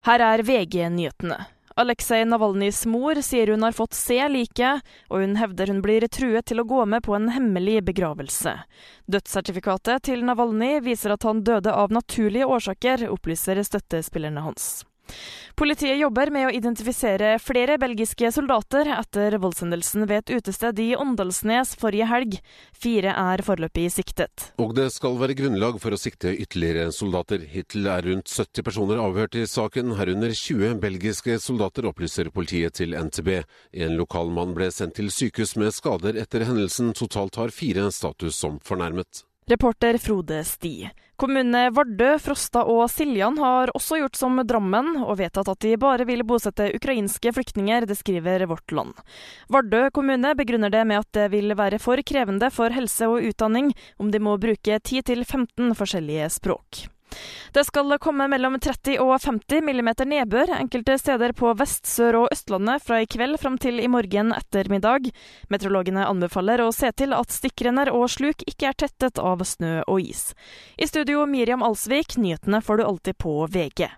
Her er VG-nyhetene. Aleksej Navalnyjs mor sier hun har fått se liket, og hun hevder hun blir truet til å gå med på en hemmelig begravelse. Dødssertifikatet til Navalnyj viser at han døde av naturlige årsaker, opplyser støttespillerne hans. Politiet jobber med å identifisere flere belgiske soldater etter voldshendelsen ved et utested i Åndalsnes forrige helg. Fire er foreløpig siktet. Og det skal være grunnlag for å sikte ytterligere soldater. Hittil er rundt 70 personer avhørt i saken, herunder 20 belgiske soldater, opplyser politiet til NTB. En lokal mann ble sendt til sykehus med skader etter hendelsen. Totalt har fire status som fornærmet. Reporter Frode Sti. Kommunene Vardø, Frosta og Siljan har også gjort som Drammen og vedtatt at de bare vil bosette ukrainske flyktninger, det skriver Vårt Land. Vardø kommune begrunner det med at det vil være for krevende for helse og utdanning om de må bruke 10-15 forskjellige språk. Det skal komme mellom 30 og 50 millimeter nedbør enkelte steder på Vest-, Sør- og Østlandet fra i kveld fram til i morgen ettermiddag. Meteorologene anbefaler å se til at stikkrenner og sluk ikke er tettet av snø og is. I studio Miriam Alsvik, nyhetene får du alltid på VG.